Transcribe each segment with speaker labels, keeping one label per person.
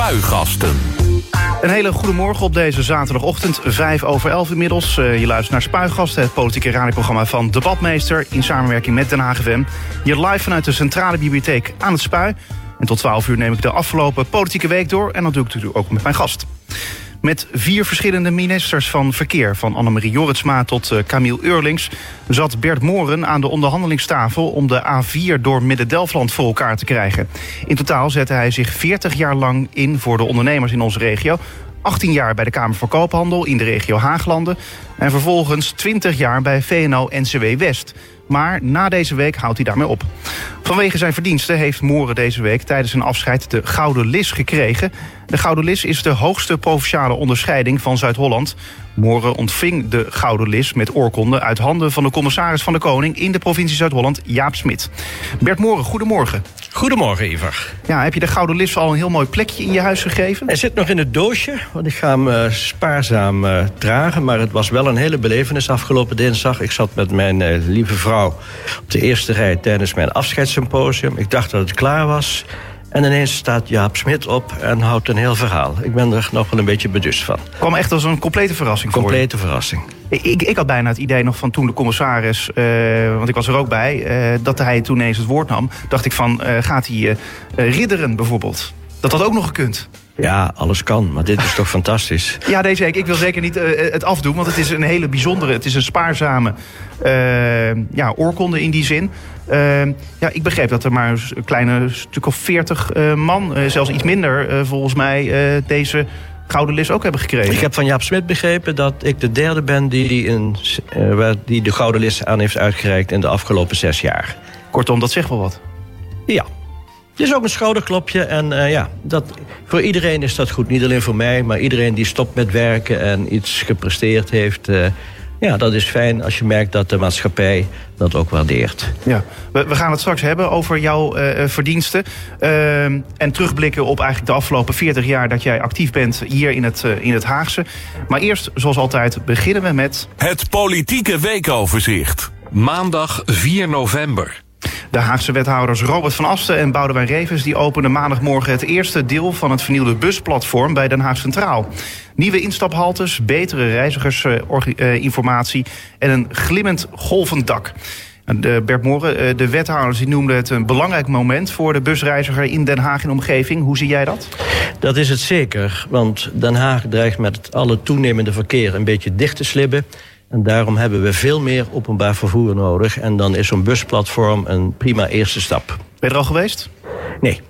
Speaker 1: Spuigasten.
Speaker 2: Een hele goede morgen op deze zaterdagochtend, 5 over 11 inmiddels. Uh, je luistert naar Spuigasten, het politieke radioprogramma van Debatmeester... in samenwerking met Den Haag FM. Hier live vanuit de Centrale Bibliotheek aan het Spui. En tot 12 uur neem ik de afgelopen politieke week door... en dat doe ik natuurlijk ook met mijn gast. Met vier verschillende ministers van Verkeer... van Annemarie Jorritsma tot uh, Camille Eurlings... zat Bert Moren aan de onderhandelingstafel... om de A4 door Midden-Delfland voor elkaar te krijgen. In totaal zette hij zich 40 jaar lang in voor de ondernemers in onze regio... 18 jaar bij de Kamer voor Koophandel in de regio Haaglanden... en vervolgens 20 jaar bij VNO-NCW West... Maar na deze week houdt hij daarmee op. Vanwege zijn verdiensten heeft Moren deze week tijdens zijn afscheid de Gouden Lis gekregen. De Gouden Lis is de hoogste provinciale onderscheiding van Zuid-Holland. Moren ontving de Gouden Lis met oorkonde uit handen van de commissaris van de Koning in de provincie Zuid-Holland, Jaap Smit. Bert Moren, goedemorgen.
Speaker 3: Goedemorgen, Ivar.
Speaker 2: Ja, heb je de Gouden Lis al een heel mooi plekje in je huis gegeven?
Speaker 3: Hij zit nog in het doosje, want ik ga hem uh, spaarzaam uh, dragen. Maar het was wel een hele belevenis afgelopen dinsdag. Ik zat met mijn uh, lieve vrouw op de eerste rij tijdens mijn afscheidssymposium. Ik dacht dat het klaar was. En ineens staat Jaap Smit op en houdt een heel verhaal. Ik ben er nog wel een beetje bedust van.
Speaker 2: Kwam echt als een complete verrassing
Speaker 3: voor Complete verrassing.
Speaker 2: Ik, ik, had bijna het idee nog van toen de commissaris, uh, want ik was er ook bij, uh, dat hij toen eens het woord nam. Dacht ik van, uh, gaat hij ridderen bijvoorbeeld? Dat had ook nog gekund.
Speaker 3: Ja, alles kan, maar dit is toch fantastisch.
Speaker 2: Ja, deze week. Ik wil zeker niet uh, het afdoen, want het is een hele bijzondere, het is een spaarzame uh, ja, oorkonde in die zin. Uh, ja, ik begreep dat er maar een kleine stuk of veertig man, zelfs iets minder volgens mij, deze gouden lis ook hebben gekregen.
Speaker 3: Ik heb van Jaap Smit begrepen dat ik de derde ben die, die, een, die de gouden lis aan heeft uitgereikt in de afgelopen zes jaar.
Speaker 2: Kortom, dat zegt wel wat.
Speaker 3: Ja, het is ook een schouderklopje. En uh, ja, dat, voor iedereen is dat goed. Niet alleen voor mij, maar iedereen die stopt met werken en iets gepresteerd heeft. Uh, ja, dat is fijn als je merkt dat de maatschappij dat ook waardeert.
Speaker 2: Ja, we, we gaan het straks hebben over jouw uh, verdiensten. en terugblikken op eigenlijk de afgelopen 40 jaar dat jij actief bent hier in het, in het Haagse. Maar eerst, zoals altijd, beginnen we met.
Speaker 1: Het politieke weekoverzicht. Maandag 4 november.
Speaker 2: De Haagse wethouders Robert van Asten en Boudewijn Revens... die openen maandagmorgen het eerste deel van het vernieuwde busplatform bij Den Haag Centraal. Nieuwe instaphaltes, betere reizigersinformatie en een glimmend golvend dak. De Bert Moren, eh, de wethouders, die noemden het een belangrijk moment... voor de busreiziger in Den Haag en omgeving. Hoe zie jij dat?
Speaker 3: Dat is het zeker, want Den Haag dreigt met alle toenemende verkeer... een beetje dicht te slibben... En daarom hebben we veel meer openbaar vervoer nodig. En dan is zo'n busplatform een prima eerste stap. Ben
Speaker 2: je er al geweest?
Speaker 3: Nee.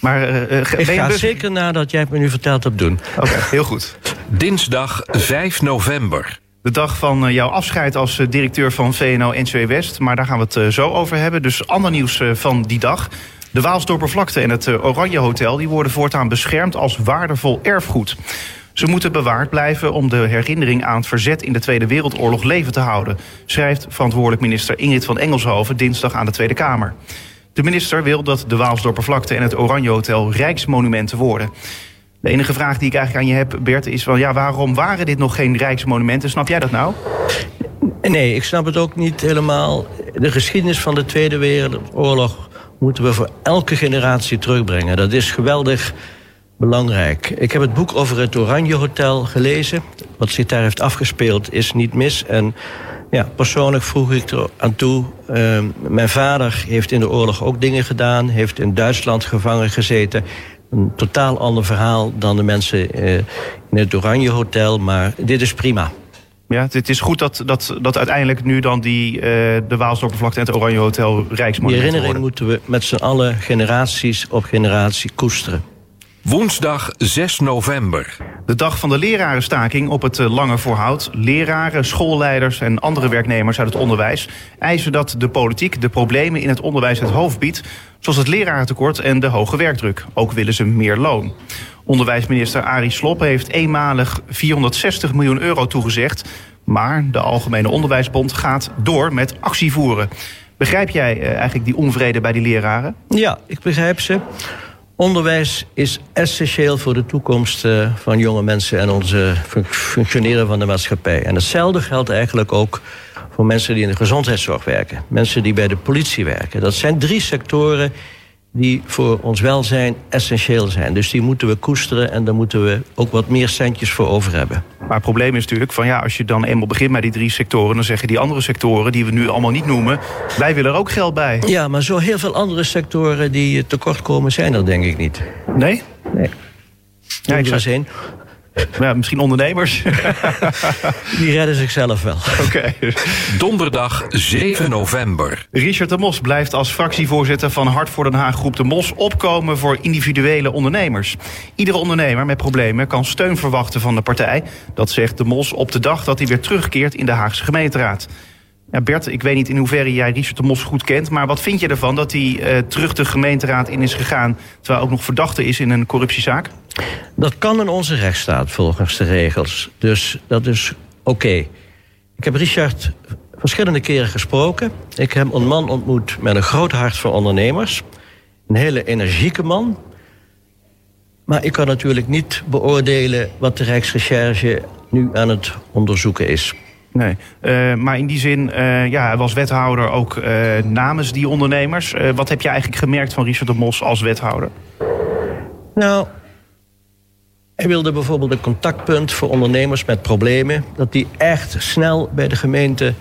Speaker 2: Maar uh,
Speaker 3: ik ga bus... zeker nadat jij het me nu verteld hebt doen.
Speaker 2: Oké, okay, heel goed.
Speaker 1: Dinsdag 5 november.
Speaker 2: De dag van uh, jouw afscheid als directeur van VNO-NCW West. Maar daar gaan we het zo over hebben. Dus ander nieuws van die dag. De Waalsdorpervlakte en het Oranje Hotel... die worden voortaan beschermd als waardevol erfgoed. Ze moeten bewaard blijven om de herinnering aan het verzet in de Tweede Wereldoorlog leven te houden, schrijft verantwoordelijk minister Ingrid van Engelshoven dinsdag aan de Tweede Kamer. De minister wil dat de Waalsdorpervlakte en het Oranje Hotel rijksmonumenten worden. De enige vraag die ik eigenlijk aan je heb, Bert, is van ja, waarom waren dit nog geen rijksmonumenten? Snap jij dat nou?
Speaker 3: Nee, ik snap het ook niet helemaal. De geschiedenis van de Tweede Wereldoorlog moeten we voor elke generatie terugbrengen. Dat is geweldig belangrijk. Ik heb het boek over het Oranje Hotel gelezen. Wat zich daar heeft afgespeeld is niet mis. En ja, persoonlijk vroeg ik er aan toe. Uh, mijn vader heeft in de oorlog ook dingen gedaan. Heeft in Duitsland gevangen gezeten. Een totaal ander verhaal dan de mensen uh, in het Oranje Hotel. Maar dit is prima.
Speaker 2: Ja, het is goed dat, dat, dat uiteindelijk nu dan die, uh, de Waalsdorpervlakte en het Oranje Hotel rijksmonumenten
Speaker 3: Die herinnering moeten we met z'n allen generaties op generatie koesteren.
Speaker 1: Woensdag 6 november.
Speaker 2: De dag van de lerarenstaking op het eh, Lange Voorhout. Leraren, schoolleiders en andere werknemers uit het onderwijs eisen dat de politiek de problemen in het onderwijs het hoofd biedt, zoals het lerarentekort en de hoge werkdruk. Ook willen ze meer loon. Onderwijsminister Arie Slob heeft eenmalig 460 miljoen euro toegezegd, maar de Algemene Onderwijsbond gaat door met actie voeren. Begrijp jij eh, eigenlijk die onvrede bij die leraren?
Speaker 3: Ja, ik begrijp ze. Onderwijs is essentieel voor de toekomst eh, van jonge mensen en onze functioneren van de maatschappij. En hetzelfde geldt eigenlijk ook voor mensen die in de gezondheidszorg werken, mensen die bij de politie werken. Dat zijn drie sectoren die voor ons welzijn essentieel zijn. Dus die moeten we koesteren en daar moeten we ook wat meer centjes voor over hebben.
Speaker 2: Maar het probleem is natuurlijk van ja, als je dan eenmaal begint met die drie sectoren, dan zeggen die andere sectoren die we nu allemaal niet noemen, wij willen er ook geld bij.
Speaker 3: Ja, maar zo heel veel andere sectoren die tekort komen zijn er denk ik niet.
Speaker 2: Nee?
Speaker 3: Nee. Ja, ik zou.
Speaker 2: Ja, misschien ondernemers.
Speaker 3: Die redden zichzelf wel.
Speaker 2: Oké.
Speaker 1: Donderdag 7 november.
Speaker 2: Richard de Mos blijft als fractievoorzitter van Hart voor Den Haag Groep de Mos opkomen voor individuele ondernemers. Iedere ondernemer met problemen kan steun verwachten van de partij. Dat zegt de Mos op de dag dat hij weer terugkeert in de Haagse gemeenteraad. Ja, Bert, ik weet niet in hoeverre jij Richard de Mos goed kent... maar wat vind je ervan dat hij uh, terug de gemeenteraad in is gegaan... terwijl hij ook nog verdachte is in een corruptiezaak?
Speaker 3: Dat kan in onze rechtsstaat volgens de regels. Dus dat is oké. Ik heb Richard verschillende keren gesproken. Ik heb een man ontmoet met een groot hart voor ondernemers. Een hele energieke man. Maar ik kan natuurlijk niet beoordelen wat de Rijksrecherche nu aan het onderzoeken is.
Speaker 2: Nee, uh, maar in die zin, uh, ja, hij was wethouder ook uh, namens die ondernemers. wat heb je eigenlijk gemerkt van Richard de Mos als wethouder?
Speaker 3: Nou, hij wilde bijvoorbeeld een contactpunt voor ondernemers met problemen... dat die echt snel bij de gemeente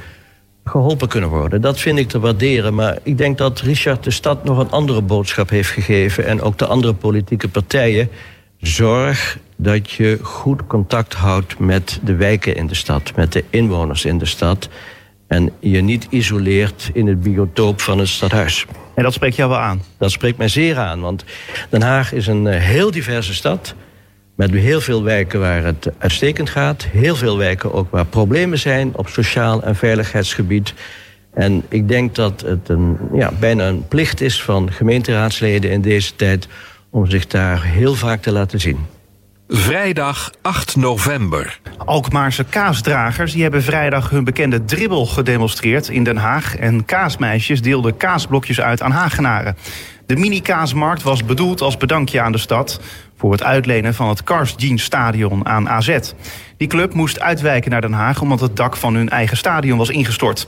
Speaker 3: geholpen kunnen worden. Dat vind ik te waarderen. Maar ik denk dat Richard de stad nog een andere boodschap heeft gegeven... en ook de andere politieke partijen. Zorg dat je goed contact houdt met de wijken in de stad... met de inwoners in de stad... en je niet isoleert in het biotoop van het stadhuis.
Speaker 2: En dat spreekt jou wel aan?
Speaker 3: Dat spreekt mij zeer aan, want Den Haag is een eh, heel diverse stad... Met heel veel wijken waar het uitstekend gaat. Heel veel wijken ook waar problemen zijn op sociaal en veiligheidsgebied. En ik denk dat het een, ja, bijna een plicht is van gemeenteraadsleden in deze tijd om zich daar heel vaak te laten zien.
Speaker 1: Vrijdag 8 november.
Speaker 2: Alkmaarse kaasdragers die hebben vrijdag hun bekende dribbel gedemonstreerd in Den Haag. En kaasmeisjes deelden kaasblokjes uit aan Hagenaren. De mini-kaasmarkt was bedoeld als bedankje aan de stad voor het uitlenen van het Cars Jeans Stadion aan AZ. Die club moest uitwijken naar Den Haag omdat het dak van hun eigen stadion was ingestort.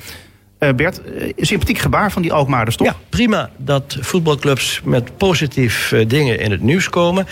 Speaker 2: Uh, Bert, uh, sympathiek gebaar van die Alkmaarders, toch?
Speaker 3: Ja, prima dat voetbalclubs met positief uh, dingen in het nieuws komen.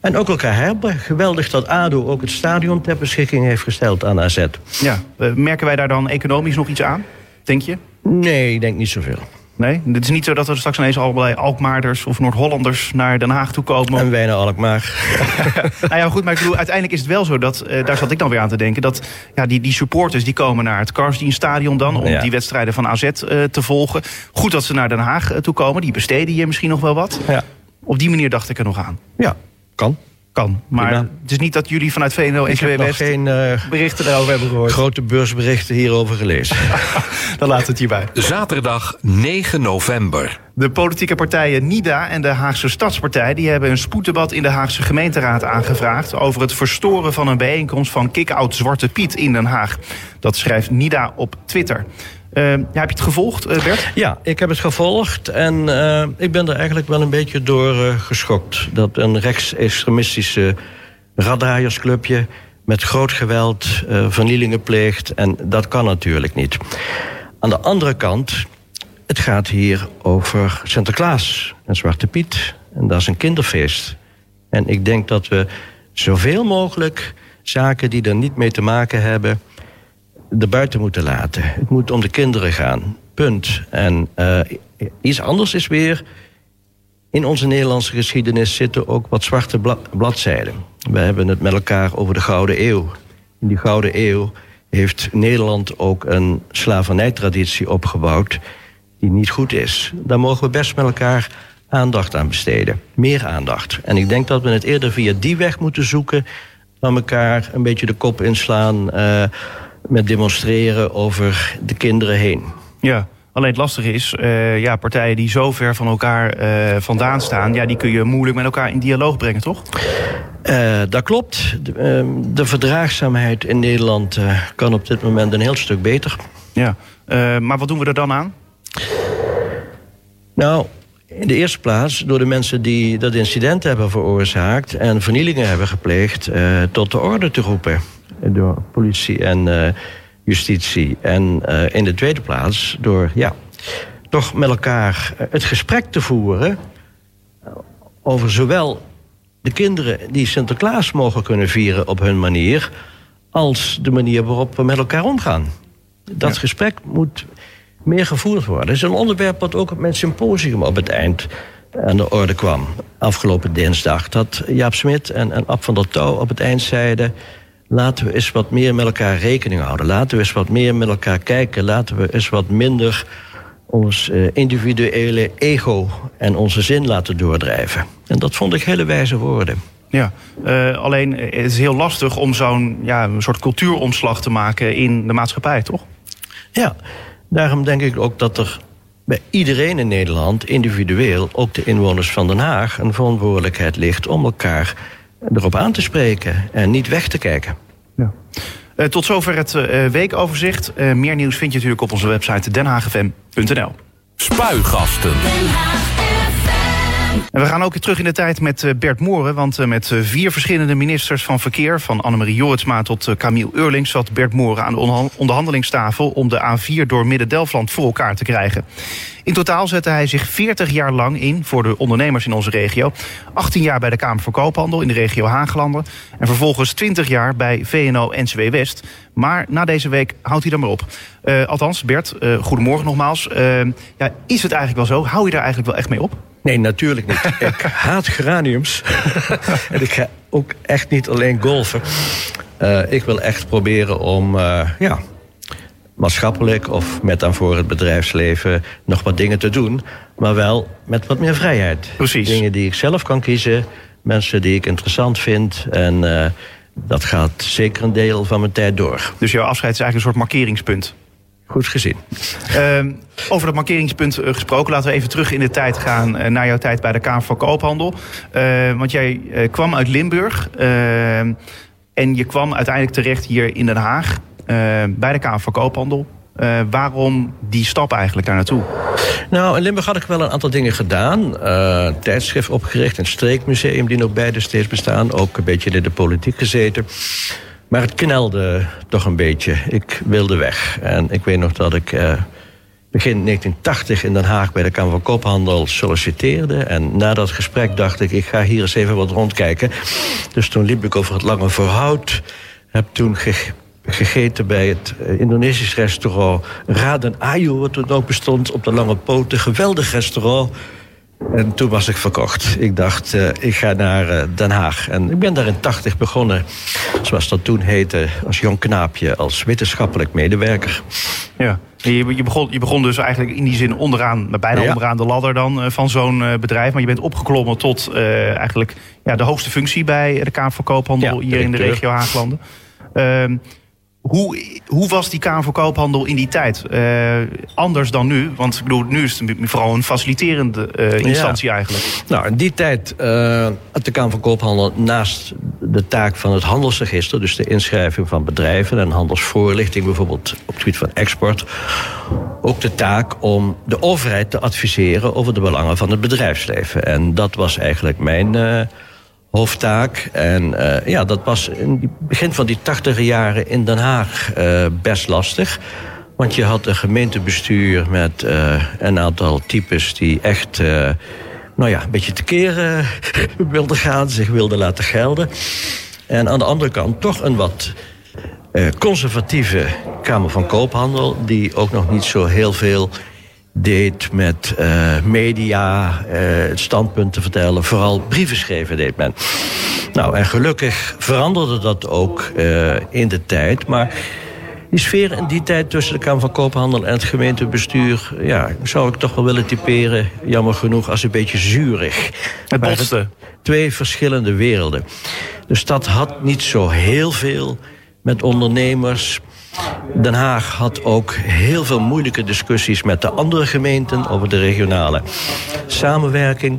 Speaker 3: En ook elkaar hebben. Geweldig dat ADO ook het stadion ter beschikking heeft gesteld aan AZ.
Speaker 2: Ja, merken wij daar dan economisch nog iets aan, denk je?
Speaker 3: Nee, ik denk niet zoveel.
Speaker 2: Nee, het is niet zo dat er straks ineens allerlei Alkmaarders of Noord-Hollanders naar Den Haag toe komen.
Speaker 3: En wij naar Alkmaar.
Speaker 2: nou ja, goed, maar ik bedoel, uiteindelijk is het wel zo dat, uh, daar zat ik dan weer aan te denken, dat ja, die, die supporters die komen naar het Karsdien Stadion dan om ja. die wedstrijden van AZ uh, te volgen. Goed dat ze naar Den Haag uh, toe komen, die besteden hier misschien nog wel wat.
Speaker 3: Ja.
Speaker 2: Op die manier dacht ik er nog aan.
Speaker 3: Ja, kan
Speaker 2: kan. Maar het is niet dat jullie vanuit VNO en
Speaker 3: CW West
Speaker 2: geen uh, berichten daarover hebben gehoord.
Speaker 3: Grote beursberichten hierover gelezen.
Speaker 2: Dan laat het hierbij.
Speaker 1: Zaterdag 9 november.
Speaker 2: De politieke partijen NIDA en de Haagse Stadspartij die hebben een spoeddebat in de Haagse gemeenteraad aangevraagd over het verstoren van een bijeenkomst van Kick-Out Zwarte Piet in Den Haag. Dat schrijft NIDA op Twitter. Uh, heb je het gevolgd, uh, Bert?
Speaker 3: Ja, ik heb het gevolgd. En uh, ik ben er eigenlijk wel een beetje door geschokt. Dat een rechtsextremistische raddraaiersclubje met groot geweld vernielingen pleegt. En dat kan natuurlijk niet. Aan de andere kant, het gaat hier over Sinterklaas en Zwarte Piet. En dat is een kinderfeest. En ik denk dat we zoveel mogelijk zaken die er niet mee te maken hebben de buiten moeten laten. Het moet om de kinderen gaan. Punt. En uh, iets anders is weer... in onze Nederlandse geschiedenis zitten ook wat zwarte bla bladzijden. We hebben het met elkaar over de Gouden Eeuw. In die Gouden Eeuw heeft Nederland ook een slavernijtraditie opgebouwd... die niet goed is. Daar mogen we best met elkaar aandacht aan besteden. Meer aandacht. En ik denk dat we het eerder via die weg moeten zoeken... dan elkaar een beetje de kop inslaan... Uh, met demonstreren over de kinderen heen.
Speaker 2: Ja. Alleen het lastige is, uh, ja, partijen die zo ver van elkaar uh, vandaan staan... Ja, die kun je moeilijk met elkaar in dialoog brengen, toch?
Speaker 3: Uh, dat klopt. De, de, verdraagzaamheid in Nederland kan op dit moment een heel stuk beter.
Speaker 2: Ja, maar wat doen we er dan aan?
Speaker 3: Nou, in de eerste plaats door de mensen die dat incident hebben veroorzaakt... en vernielingen hebben gepleegd, tot de orde te roepen door politie en uh, justitie. En uh, in de tweede plaats door ja, toch met elkaar het gesprek te voeren over zowel de kinderen die Sinterklaas mogen kunnen vieren op hun manier, als de manier waarop we met elkaar omgaan. Dat gesprek moet meer gevoerd worden. Het is een onderwerp wat ook op mijn symposium op het eind aan de orde kwam. Afgelopen dinsdag. Dat Jaap Smit en, en Ab van der Touw op het eind zeiden... laten we eens wat meer met elkaar rekening houden. Laten we eens wat meer met elkaar kijken. Laten we eens wat minder ons eh, individuele ego en onze zin laten doordrijven. En dat vond ik hele wijze woorden.
Speaker 2: Ja, uh, alleen het is heel lastig om zo'n ja, een soort cultuuromslag te maken in de maatschappij, toch?
Speaker 3: Ja, daarom denk ik ook dat er bij iedereen in Nederland, individueel, ook de inwoners van Den Haag, een verantwoordelijkheid ligt om elkaar erop aan te spreken en niet weg te kijken.
Speaker 2: Ja. Uh, tot zover het uh, weekoverzicht. Uh, meer nieuws vind je natuurlijk op onze website denhagfm.nl.
Speaker 1: Spuigasten.
Speaker 2: En we gaan ook weer terug in de tijd met eh, Bert Mooren. Want eh, met eh, vier verschillende ministers van Verkeer... van Annemarie Joritsma tot Camille Eurlings... zat Bert Mooren aan de onderhandelingstafel... om de A4 door Midden-Delfland voor elkaar te krijgen. In totaal zette hij zich 40 jaar lang in voor de ondernemers in onze regio. 18 jaar bij de Kamer voor Koophandel in de regio Haaglanden. En vervolgens 20 jaar bij VNO-NCW West. Maar na deze week houdt hij dan maar op. Uh, althans, Bert, uh, goedemorgen nogmaals. Uh, ja, is het eigenlijk wel zo? Hou je daar eigenlijk wel echt mee op?
Speaker 3: Nee, natuurlijk niet. ik haat geraniums. en ik ga ook echt niet alleen golfen. Ik wil echt proberen om ja, maatschappelijk of met dan voor het bedrijfsleven nog wat dingen te doen. Maar wel met wat meer vrijheid.
Speaker 2: Precies.
Speaker 3: Dingen die ik zelf kan kiezen. Mensen die ik interessant vind. En uh, dat gaat zeker een deel van mijn tijd door.
Speaker 2: Dus jouw afscheid is eigenlijk een soort markeringspunt?
Speaker 3: Goed gezien.
Speaker 2: Uh, over dat markeringspunt uh, gesproken, laten we even terug in de tijd gaan uh, naar jouw tijd bij de Kamer van Koophandel. want jij kwam uit Limburg ehm, en je kwam uiteindelijk terecht hier in Den Haag bij de Kamer van Koophandel. waarom die stap eigenlijk daar naartoe?
Speaker 3: Nou, in Limburg had ik wel een aantal dingen gedaan. tijdschrift opgericht, een streekmuseum die nog beide steeds bestaan. Ook een beetje in de politiek gezeten. Maar het knelde toch een beetje. Ik wilde weg. En ik weet nog dat ik eh, begin 1980 in Den Haag bij de Kamer van Koophandel solliciteerde. En na dat gesprek dacht ik, ik ga hier eens even wat rondkijken. Dus toen liep ik over het Lange Voorhout. Heb toen gegeten bij het uh, Indonesisch restaurant Raden Ayu, wat toen ook bestond op de Lange Poten. Geweldig restaurant. En toen was ik verkocht. Ik dacht, uh, ik ga naar uh, Den Haag. En ik ben daar in 80 begonnen, zoals dat toen heette, als jong knaapje, als wetenschappelijk medewerker.
Speaker 2: Ja, je, je, begon, je begon dus eigenlijk in die zin onderaan, bijna ja. onderaan de ladder dan uh, van zo'n bedrijf. Maar je bent opgeklommen tot eigenlijk ja, de hoogste functie bij de Kamer van Koophandel ja, hier in de regio Haaglanden. Hoe, hoe was die Kamer voor Koophandel in die tijd? Uh, anders dan nu? Want ik bedoel, nu is het vooral een faciliterende uh, instantie ja. eigenlijk.
Speaker 3: Nou, in die tijd uh, had de Kamer van Koophandel naast de taak van het handelsregister... dus de inschrijving van bedrijven en handelsvoorlichting... bijvoorbeeld op het gebied van export... ook de taak om de overheid te adviseren over de belangen van het bedrijfsleven. En dat was eigenlijk mijn hoofdtaak. En uh, ja, dat was in het begin van die tachtige jaren in Den Haag uh, best lastig. Want je had een gemeentebestuur met uh, een aantal types die echt nou ja, een beetje tekeer wilden gaan, zich wilden laten gelden. En aan de andere kant toch een wat conservatieve Kamer van Koophandel, die ook nog niet zo heel veel deed met uh, media, uh, standpunten vertellen. Vooral brieven schrijven deed men. Nou, en gelukkig veranderde dat ook uh, in de tijd. Maar die sfeer in die tijd tussen de Kamer van Koophandel en het gemeentebestuur... ja, zou ik toch wel willen typeren, jammer genoeg, als een beetje zuurig.
Speaker 2: Het botste.
Speaker 3: Twee verschillende werelden. Dus dat had niet zo heel veel met ondernemers Den Haag had ook heel veel moeilijke discussies met de andere gemeenten over de regionale samenwerking.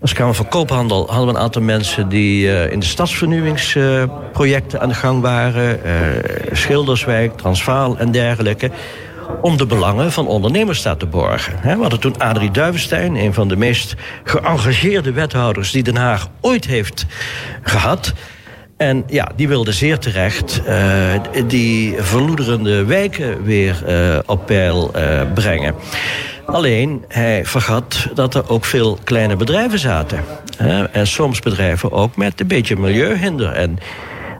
Speaker 3: Als Kamer van Koophandel hadden we een aantal mensen die uh, in de stadsvernieuwingsprojecten aan de gang waren. Uh, Schilderswijk, Transvaal en dergelijke. Om de belangen van ondernemers te borgen. We hadden toen Adrie Duivenstein, een van de meest geëngageerde wethouders die Den Haag ooit heeft gehad. En ja, die wilde zeer terecht uh, die verloederende wijken weer uh, op peil uh, brengen. Alleen, hij vergat dat er ook veel kleine bedrijven zaten. En soms bedrijven ook met een beetje milieuhinder. En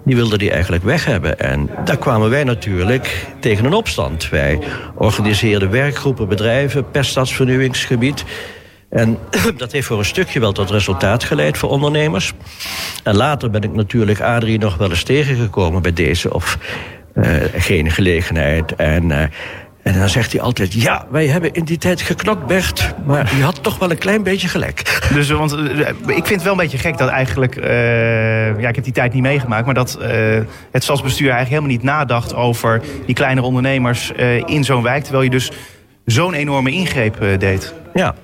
Speaker 3: die wilde die eigenlijk weg hebben. En daar kwamen wij natuurlijk tegen een opstand. Wij organiseerden werkgroepen, bedrijven per stadsvernieuwingsgebied. En dat heeft voor een stukje wel tot resultaat geleid voor ondernemers. En later ben ik natuurlijk Adrie nog wel eens tegengekomen bij deze of uh, geen gelegenheid. En uh, en dan zegt hij altijd: Ja, wij hebben in die tijd geknokt, Bert. Maar je had toch wel een klein beetje gelijk.
Speaker 2: Dus, want eh, ik vind het wel een beetje gek dat eigenlijk. Ja, ik heb die tijd niet meegemaakt. Maar dat het stadsbestuur eigenlijk helemaal niet nadacht over die kleinere ondernemers in zo'n wijk. Terwijl je dus zo'n enorme ingreep deed.
Speaker 3: Ja.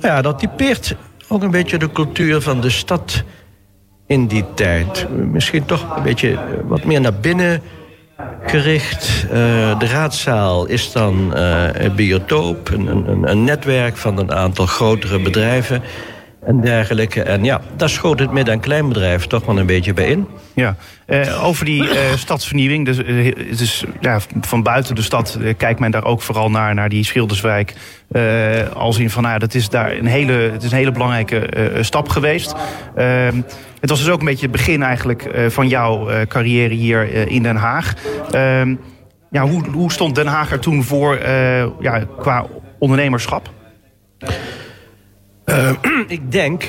Speaker 3: Nou ja, dat typeert ook een beetje de cultuur van de stad in die tijd. Misschien toch een beetje wat meer naar binnen gericht. Uh, de raadzaal is dan uh, een biotoop, een, een, een, netwerk van een aantal grotere bedrijven en dergelijke. En ja, daar schoot het midden- en kleinbedrijf toch wel een beetje bij in.
Speaker 2: Ja, uh, over die stadsvernieuwing. Dus, is, ja, van buiten de stad kijkt men daar ook vooral naar, naar die Schilderswijk. als in van, nou, dat is daar een hele, het is een hele belangrijke stap geweest. Ehm, het was dus ook een beetje het begin eigenlijk van jouw carrière hier in Den Haag. Ehm, ja, hoe, hoe, stond Den Haag er toen voor ja, qua ondernemerschap?
Speaker 3: ik denk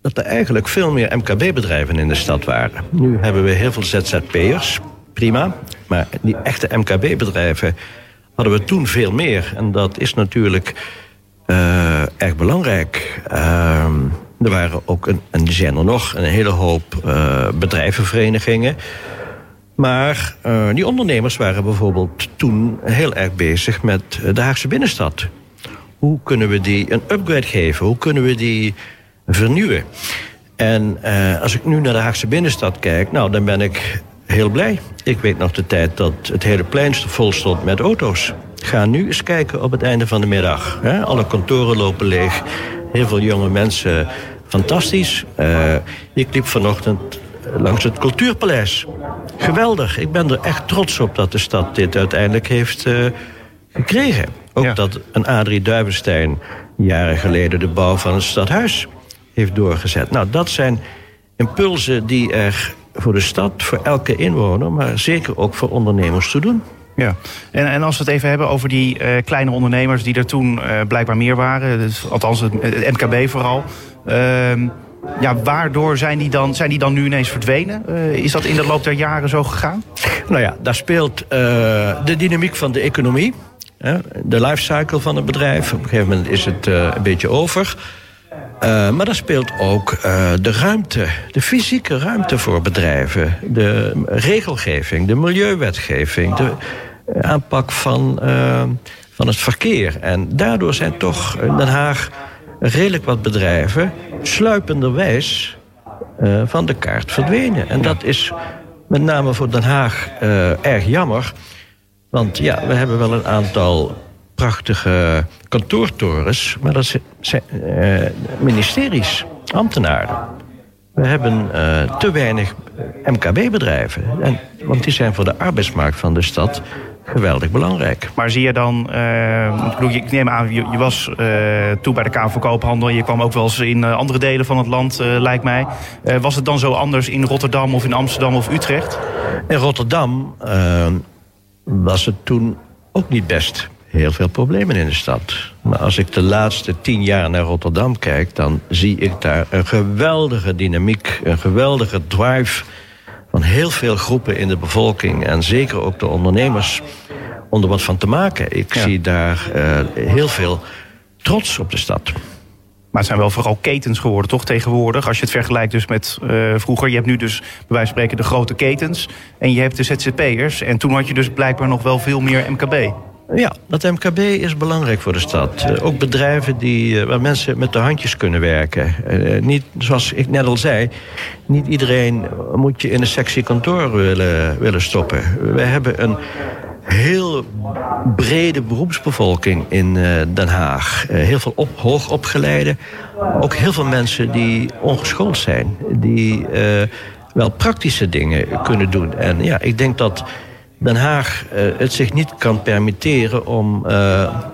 Speaker 3: dat er eigenlijk veel meer MKB-bedrijven in de stad waren. Nu hebben we heel veel ZZP'ers, prima. Maar die echte MKB-bedrijven hadden we toen veel meer. En dat is natuurlijk erg belangrijk. Ehm, er waren ook, een, en die zijn er nog, een hele hoop bedrijvenverenigingen. Maar die ondernemers waren bijvoorbeeld toen heel erg bezig met de Haagse binnenstad. Hoe kunnen we die een upgrade geven? Hoe kunnen we die vernieuwen? En uh, als ik nu naar de Haagse binnenstad kijk, nou, dan ben ik heel blij. Ik weet nog de tijd dat het hele plein vol stond met auto's. Ga nu eens kijken op het einde van de middag. Alle kantoren lopen leeg. Heel veel jonge mensen fantastisch. Uh, ik liep vanochtend langs het Cultuurpaleis. Geweldig. Ik ben er echt trots op dat de stad dit uiteindelijk heeft gekregen. Ook ja. dat een Adrie Duivenstein jaren geleden de bouw van het stadhuis heeft doorgezet. Nou, dat zijn impulsen die er voor de stad, voor elke inwoner... maar zeker ook voor ondernemers te doen.
Speaker 2: Ja, en, en als we het even hebben over die uh, kleine ondernemers die er toen uh, blijkbaar meer waren, dus, althans het, het, MKB vooral. Uh, ja, waardoor zijn die, dan, zijn die dan nu ineens verdwenen? Uh, is dat in de loop der jaren zo gegaan?
Speaker 3: Nou ja, daar speelt de dynamiek van de economie, de lifecycle van het bedrijf. Op een gegeven moment is het een beetje over. Uh, maar daar speelt ook uh, de ruimte, de fysieke ruimte voor bedrijven. De regelgeving, de milieuwetgeving, de aanpak van, uh, van het verkeer. En daardoor zijn toch in Den Haag redelijk wat bedrijven sluipenderwijs van de kaart verdwenen. En dat is met name voor Den Haag erg jammer. Want ja, we hebben wel een aantal prachtige kantoortorens, maar dat zijn uh, ministeries, ambtenaren. We hebben uh, te weinig MKB-bedrijven. Want die zijn voor de arbeidsmarkt van de stad geweldig belangrijk.
Speaker 2: Maar zie je dan, uh, ik, bedoel, ik neem aan, je, je was uh, toe bij de Kamer van Koophandel. Je kwam ook wel eens in uh, andere delen van het land, lijkt mij. was het dan zo anders in Rotterdam of in Amsterdam of Utrecht?
Speaker 3: In Rotterdam was het toen ook niet best heel veel problemen in de stad. Maar als ik de laatste tien jaar naar Rotterdam kijk... dan zie ik daar een geweldige dynamiek, een geweldige drive... van heel veel groepen in de bevolking... en zeker ook de ondernemers om er wat van te maken. Ik zie daar uh, heel veel trots op de stad.
Speaker 2: Maar het zijn wel vooral ketens geworden, toch, tegenwoordig? Als je het vergelijkt dus met uh, vroeger. Je hebt nu dus, bij wijze van spreken, de grote ketens. En je hebt de ZZP'ers. En toen had je dus blijkbaar nog wel veel meer MKB.
Speaker 3: Ja, dat MKB is belangrijk voor de stad. Uh, ook bedrijven die, uh, waar mensen met de handjes kunnen werken. Niet, zoals ik net al zei, niet iedereen moet je in een sexy kantoor willen, willen stoppen. We hebben een heel brede beroepsbevolking in Den Haag. heel veel op, hoogopgeleide. Ook heel veel mensen die ongeschoold zijn. Die wel praktische dingen kunnen doen. En ja, ik denk dat Den Haag het zich niet kan permitteren om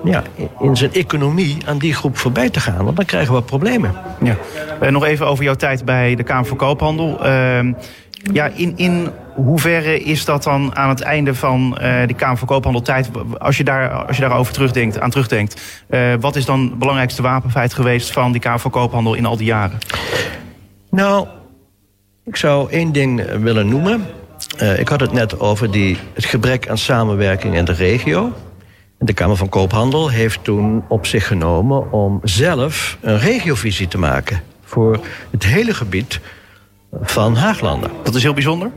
Speaker 3: ja, in zijn economie aan die groep voorbij te gaan. Want dan krijgen we problemen.
Speaker 2: Ja. Nog even over jouw tijd bij de Kamer van Koophandel. Ja, in, in hoeverre is dat dan aan het einde van de Kamer van Koophandel tijd... als je, daar, als je daarover terugdenkt, aan terugdenkt... wat is dan het belangrijkste wapenfeit geweest van die Kamer van Koophandel in al die jaren?
Speaker 3: Nou, ik zou één ding willen noemen... Uh, ik had het net over die, het gebrek aan samenwerking in de regio. De Kamer van Koophandel heeft toen op zich genomen om zelf een regiovisie te maken voor het hele gebied van Haaglanden.
Speaker 2: Dat is heel bijzonder?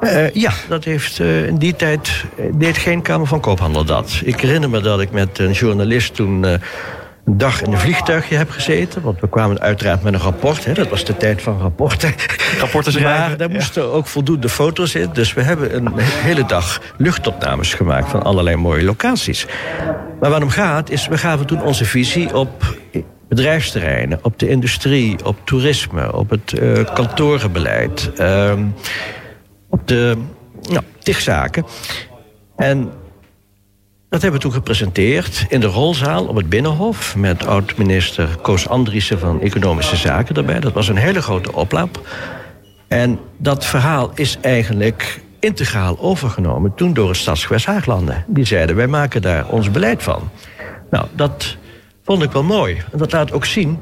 Speaker 3: Uh, ja, dat heeft uh, in die tijd deed geen Kamer van Koophandel dat. Ik herinner me dat ik met een journalist toen een dag in een vliegtuigje heb gezeten. Want we kwamen uiteraard met een rapport. Hè. Dat was de tijd van rapporten.
Speaker 2: Rapporten schrijven.
Speaker 3: Maar daar moesten ook voldoende foto's in. Dus we hebben een hele dag luchtopnames gemaakt van allerlei mooie locaties. Maar wat om gaat is, we gaven toen onze visie op bedrijfsterreinen, op de industrie, op toerisme, op het uh, kantorenbeleid, uh, op de nou, zaken. En dat hebben we toen gepresenteerd in de rolzaal op het Binnenhof... met oud-minister Koos Andriessen van Economische Zaken erbij. Dat was een hele grote oplap. En dat verhaal is eigenlijk integraal overgenomen... toen door het stadsgewest Haaglanden. Die zeiden, wij maken daar ons beleid van. Nou, dat vond ik wel mooi. En dat laat ook zien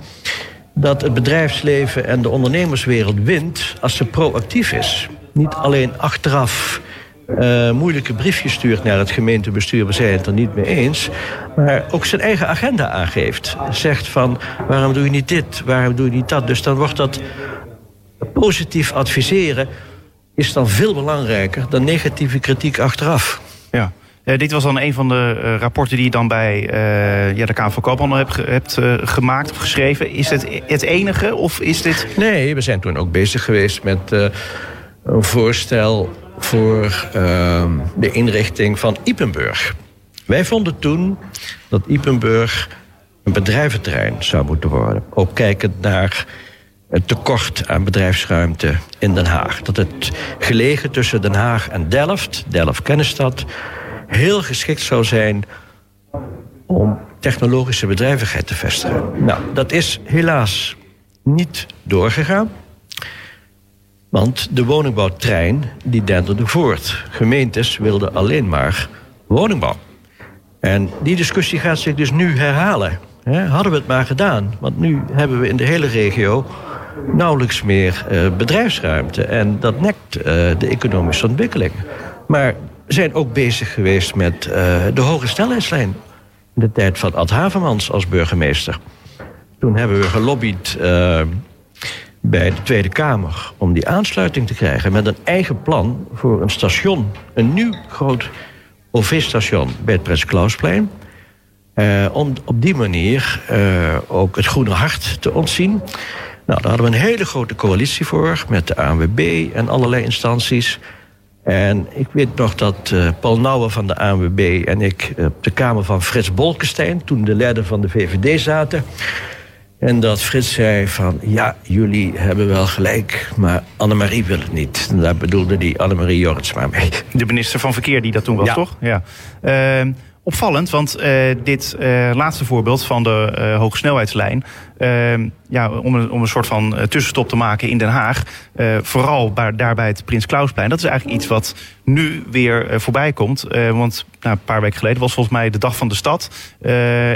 Speaker 3: dat het bedrijfsleven en de ondernemerswereld wint... als ze proactief is. Niet alleen achteraf uh, moeilijke briefjes stuurt naar het gemeentebestuur. We zijn het er niet mee eens. Maar ook zijn eigen agenda aangeeft. Zegt van waarom doe je niet dit, waarom doe je niet dat. Dus dan wordt dat positief adviseren is dan veel belangrijker dan negatieve kritiek achteraf.
Speaker 2: Ja. Uh, dit was dan een van de uh, rapporten die je dan bij uh, ja, de Kamer van Koophandel hebt, gemaakt of geschreven. Is het het enige of is dit...
Speaker 3: Nee, we zijn toen ook bezig geweest met een voorstel voor uh, de inrichting van Ipenburg. Wij vonden toen dat Ipenburg een bedrijventerrein zou moeten worden. Ook kijkend naar het tekort aan bedrijfsruimte in Den Haag. Dat het gelegen tussen Den Haag en Delft, Delft-Kennisstad... heel geschikt zou zijn om technologische bedrijvigheid te vestigen. Nou, dat is helaas niet doorgegaan. Want de woningbouwtrein die denderde voort. Gemeentes wilden alleen maar woningbouw. En die discussie gaat zich dus nu herhalen. hadden we het maar gedaan. Want nu hebben we in de hele regio nauwelijks meer uh, bedrijfsruimte. En dat nekt uh, de economische ontwikkeling. Maar zijn ook bezig geweest met uh, de hoge snelheidslijn. In de tijd van Ad Havermans als burgemeester. Toen hebben we gelobbyd bij de Tweede Kamer om die aansluiting te krijgen met een eigen plan voor een station, een nieuw groot OV-station bij het Prins Klausplein. Uh, om op die manier ook het groene hart te ontzien. Nou, daar hadden we een hele grote coalitie voor met de ANWB en allerlei instanties. En ik weet nog dat uh, Paul Nouwen van de ANWB en ik op de kamer van Frits Bolkestein, toen de leider van de VVD zaten, en dat Frits zei van, ja, jullie hebben wel gelijk, maar Annemarie wil het niet. En daar bedoelde die Annemarie Jorritsma mee.
Speaker 2: De minister van Verkeer die dat toen was, toch? Ja. Uh, opvallend, want uh, dit uh, laatste voorbeeld van de hogesnelheidslijn... Ehm, ja, om, een, om een soort van tussenstop te maken in Den Haag... vooral bij, daar bij het Prins Klausplein... dat is eigenlijk iets wat nu weer voorbij komt. want nou, een paar weken geleden was volgens mij de Dag van de Stad.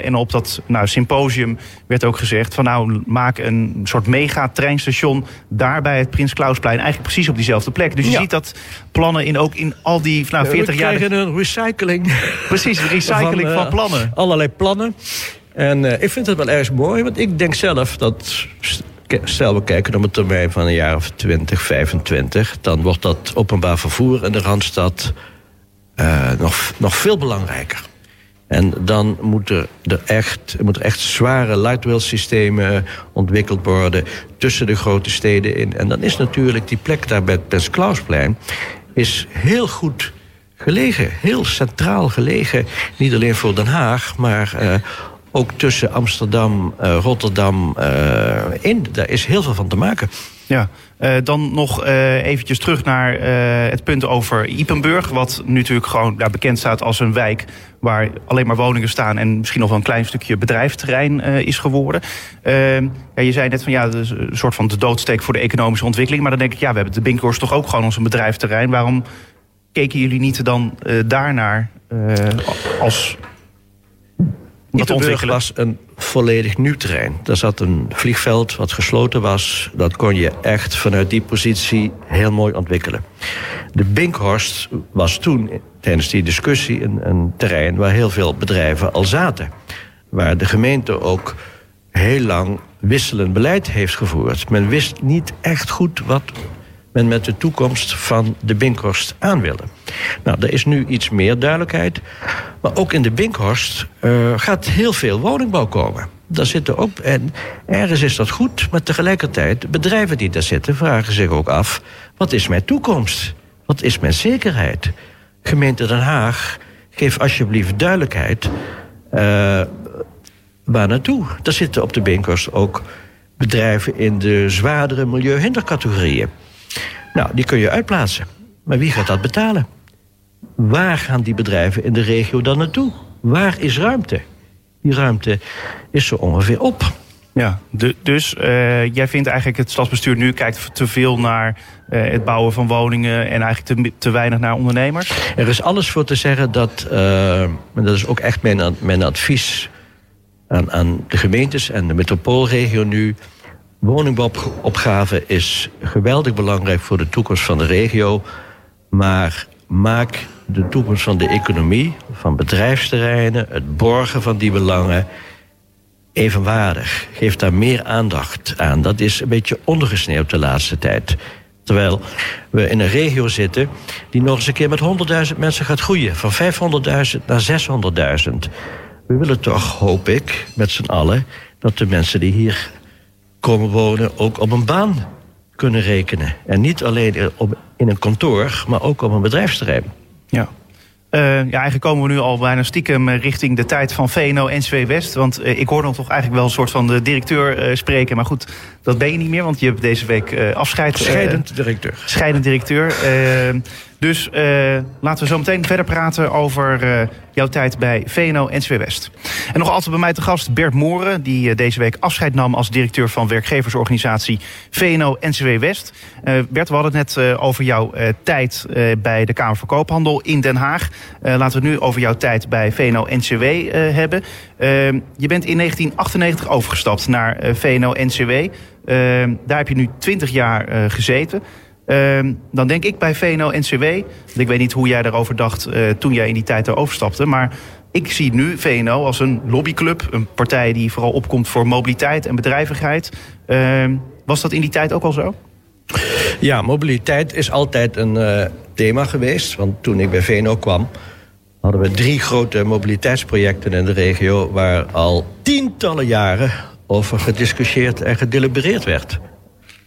Speaker 2: en op dat nou, symposium werd ook gezegd... van nou, maak een soort mega-treinstation daar bij het Prins Klausplein... eigenlijk precies op diezelfde plek. Dus je ziet dat plannen in, ook in al die nou, 40 jaar...
Speaker 3: We krijgen een recycling.
Speaker 2: Precies, recycling van, van plannen.
Speaker 3: Allerlei plannen. En uh, ik vind het wel erg mooi, want ik denk zelf dat. Stel we kijken op een termijn van een jaar of 20, 25, dan wordt dat openbaar vervoer in de randstad uh, nog, nog veel belangrijker. En dan moeten er echt, moeten echt zware light systemen ontwikkeld worden tussen de grote steden in. En dan is natuurlijk die plek daar bij het Klausplein is heel goed gelegen, heel centraal gelegen. Niet alleen voor Den Haag, maar uh, ook tussen Amsterdam, uh, Rotterdam uh, in. Daar is heel veel van te maken.
Speaker 2: Ja, uh, dan nog eventjes terug naar het punt over Ipenburg. Wat nu natuurlijk gewoon daar bekend staat als een wijk waar alleen maar woningen staan en misschien nog wel een klein stukje bedrijfterrein is geworden. Ehm, ja, je zei net van ja, een soort van de doodsteek voor de economische ontwikkeling. Maar dan denk ik, ja, we hebben de Binkhorst toch ook gewoon als een bedrijfterrein. Waarom keken jullie niet dan daarnaar als
Speaker 3: Ippenburg was een volledig nieuw terrein. Daar zat een vliegveld wat gesloten was. Dat kon je echt vanuit die positie heel mooi ontwikkelen. De Binkhorst was toen tijdens die discussie een, een terrein waar heel veel bedrijven al zaten. Waar de gemeente ook heel lang wisselend beleid heeft gevoerd. Men wist niet echt goed wat men met de toekomst van de Binkhorst aan wilde. Nou, er is nu iets meer duidelijkheid. Maar ook in de Binkhorst uh, gaat heel veel woningbouw komen. Daar zitten ook, en ergens is dat goed, maar tegelijkertijd, bedrijven die daar zitten vragen zich ook af: wat is mijn toekomst? Wat is mijn zekerheid? Gemeente Den Haag, geef alsjeblieft duidelijkheid. Uh, waar naartoe? Daar zitten op de Binkhorst ook bedrijven in de zwaardere milieuhindercategorieën. Nou, die kun je uitplaatsen. Maar wie gaat dat betalen? Waar gaan die bedrijven in de regio dan naartoe? Waar is ruimte? Die ruimte is zo ongeveer op.
Speaker 2: Ja, dus uh, jij vindt eigenlijk het stadsbestuur nu kijkt te veel naar uh, het bouwen van woningen en eigenlijk te, te, weinig naar ondernemers?
Speaker 3: Er is alles voor te zeggen dat, uh, en dat is ook echt mijn, mijn advies aan, aan de gemeentes en de metropoolregio nu. Woningbouwopgave is geweldig belangrijk voor de toekomst van de regio. Maar maak de toekomst van de economie, van bedrijfsterreinen, het borgen van die belangen evenwaardig. Geef daar meer aandacht aan. Dat is een beetje ondergesneeuwd de laatste tijd. Terwijl we in een regio zitten die nog eens een keer met 100.000 mensen gaat groeien. Van 500.000 naar 600.000. We willen toch, hoop ik, met z'n allen, dat de mensen die hier komen wonen ook op een baan kunnen rekenen. En niet alleen op, in een kantoor, maar ook op een bedrijfsterrein.
Speaker 2: Ja. Uh, ja, eigenlijk komen we nu al bijna stiekem eh, richting de tijd van VNO-NCW West. Want uh, ik hoor dan toch eigenlijk wel een soort van de directeur uh, spreken. Maar goed, dat ben je niet meer, want je hebt deze week afscheid.
Speaker 3: Scheidend directeur.
Speaker 2: Scheidend directeur. Dus uh, laten we zo meteen verder praten over uh, jouw tijd bij VNO-NCW West. En nog altijd bij mij te gast Bert Moren... die uh, deze week afscheid nam als directeur van werkgeversorganisatie VNO-NCW West. Bert, we hadden het net over jouw tijd bij de Kamer van Koophandel in Den Haag. laten we het nu over jouw tijd bij VNO-NCW hebben. je bent in 1998 overgestapt naar VNO-NCW. daar heb je nu 20 jaar gezeten... Uh, dan denk ik bij VNO-NCW... ik weet niet hoe jij daarover dacht uh, toen jij in die tijd erover stapte... maar ik zie nu VNO als een lobbyclub. Een partij die vooral opkomt voor mobiliteit en bedrijvigheid. Uh, was dat in die tijd ook al zo?
Speaker 3: Ja, mobiliteit is altijd een uh, thema geweest. Want toen ik bij VNO kwam... hadden we drie grote mobiliteitsprojecten in de regio... waar al tientallen jaren over gediscussieerd en gedelibereerd werd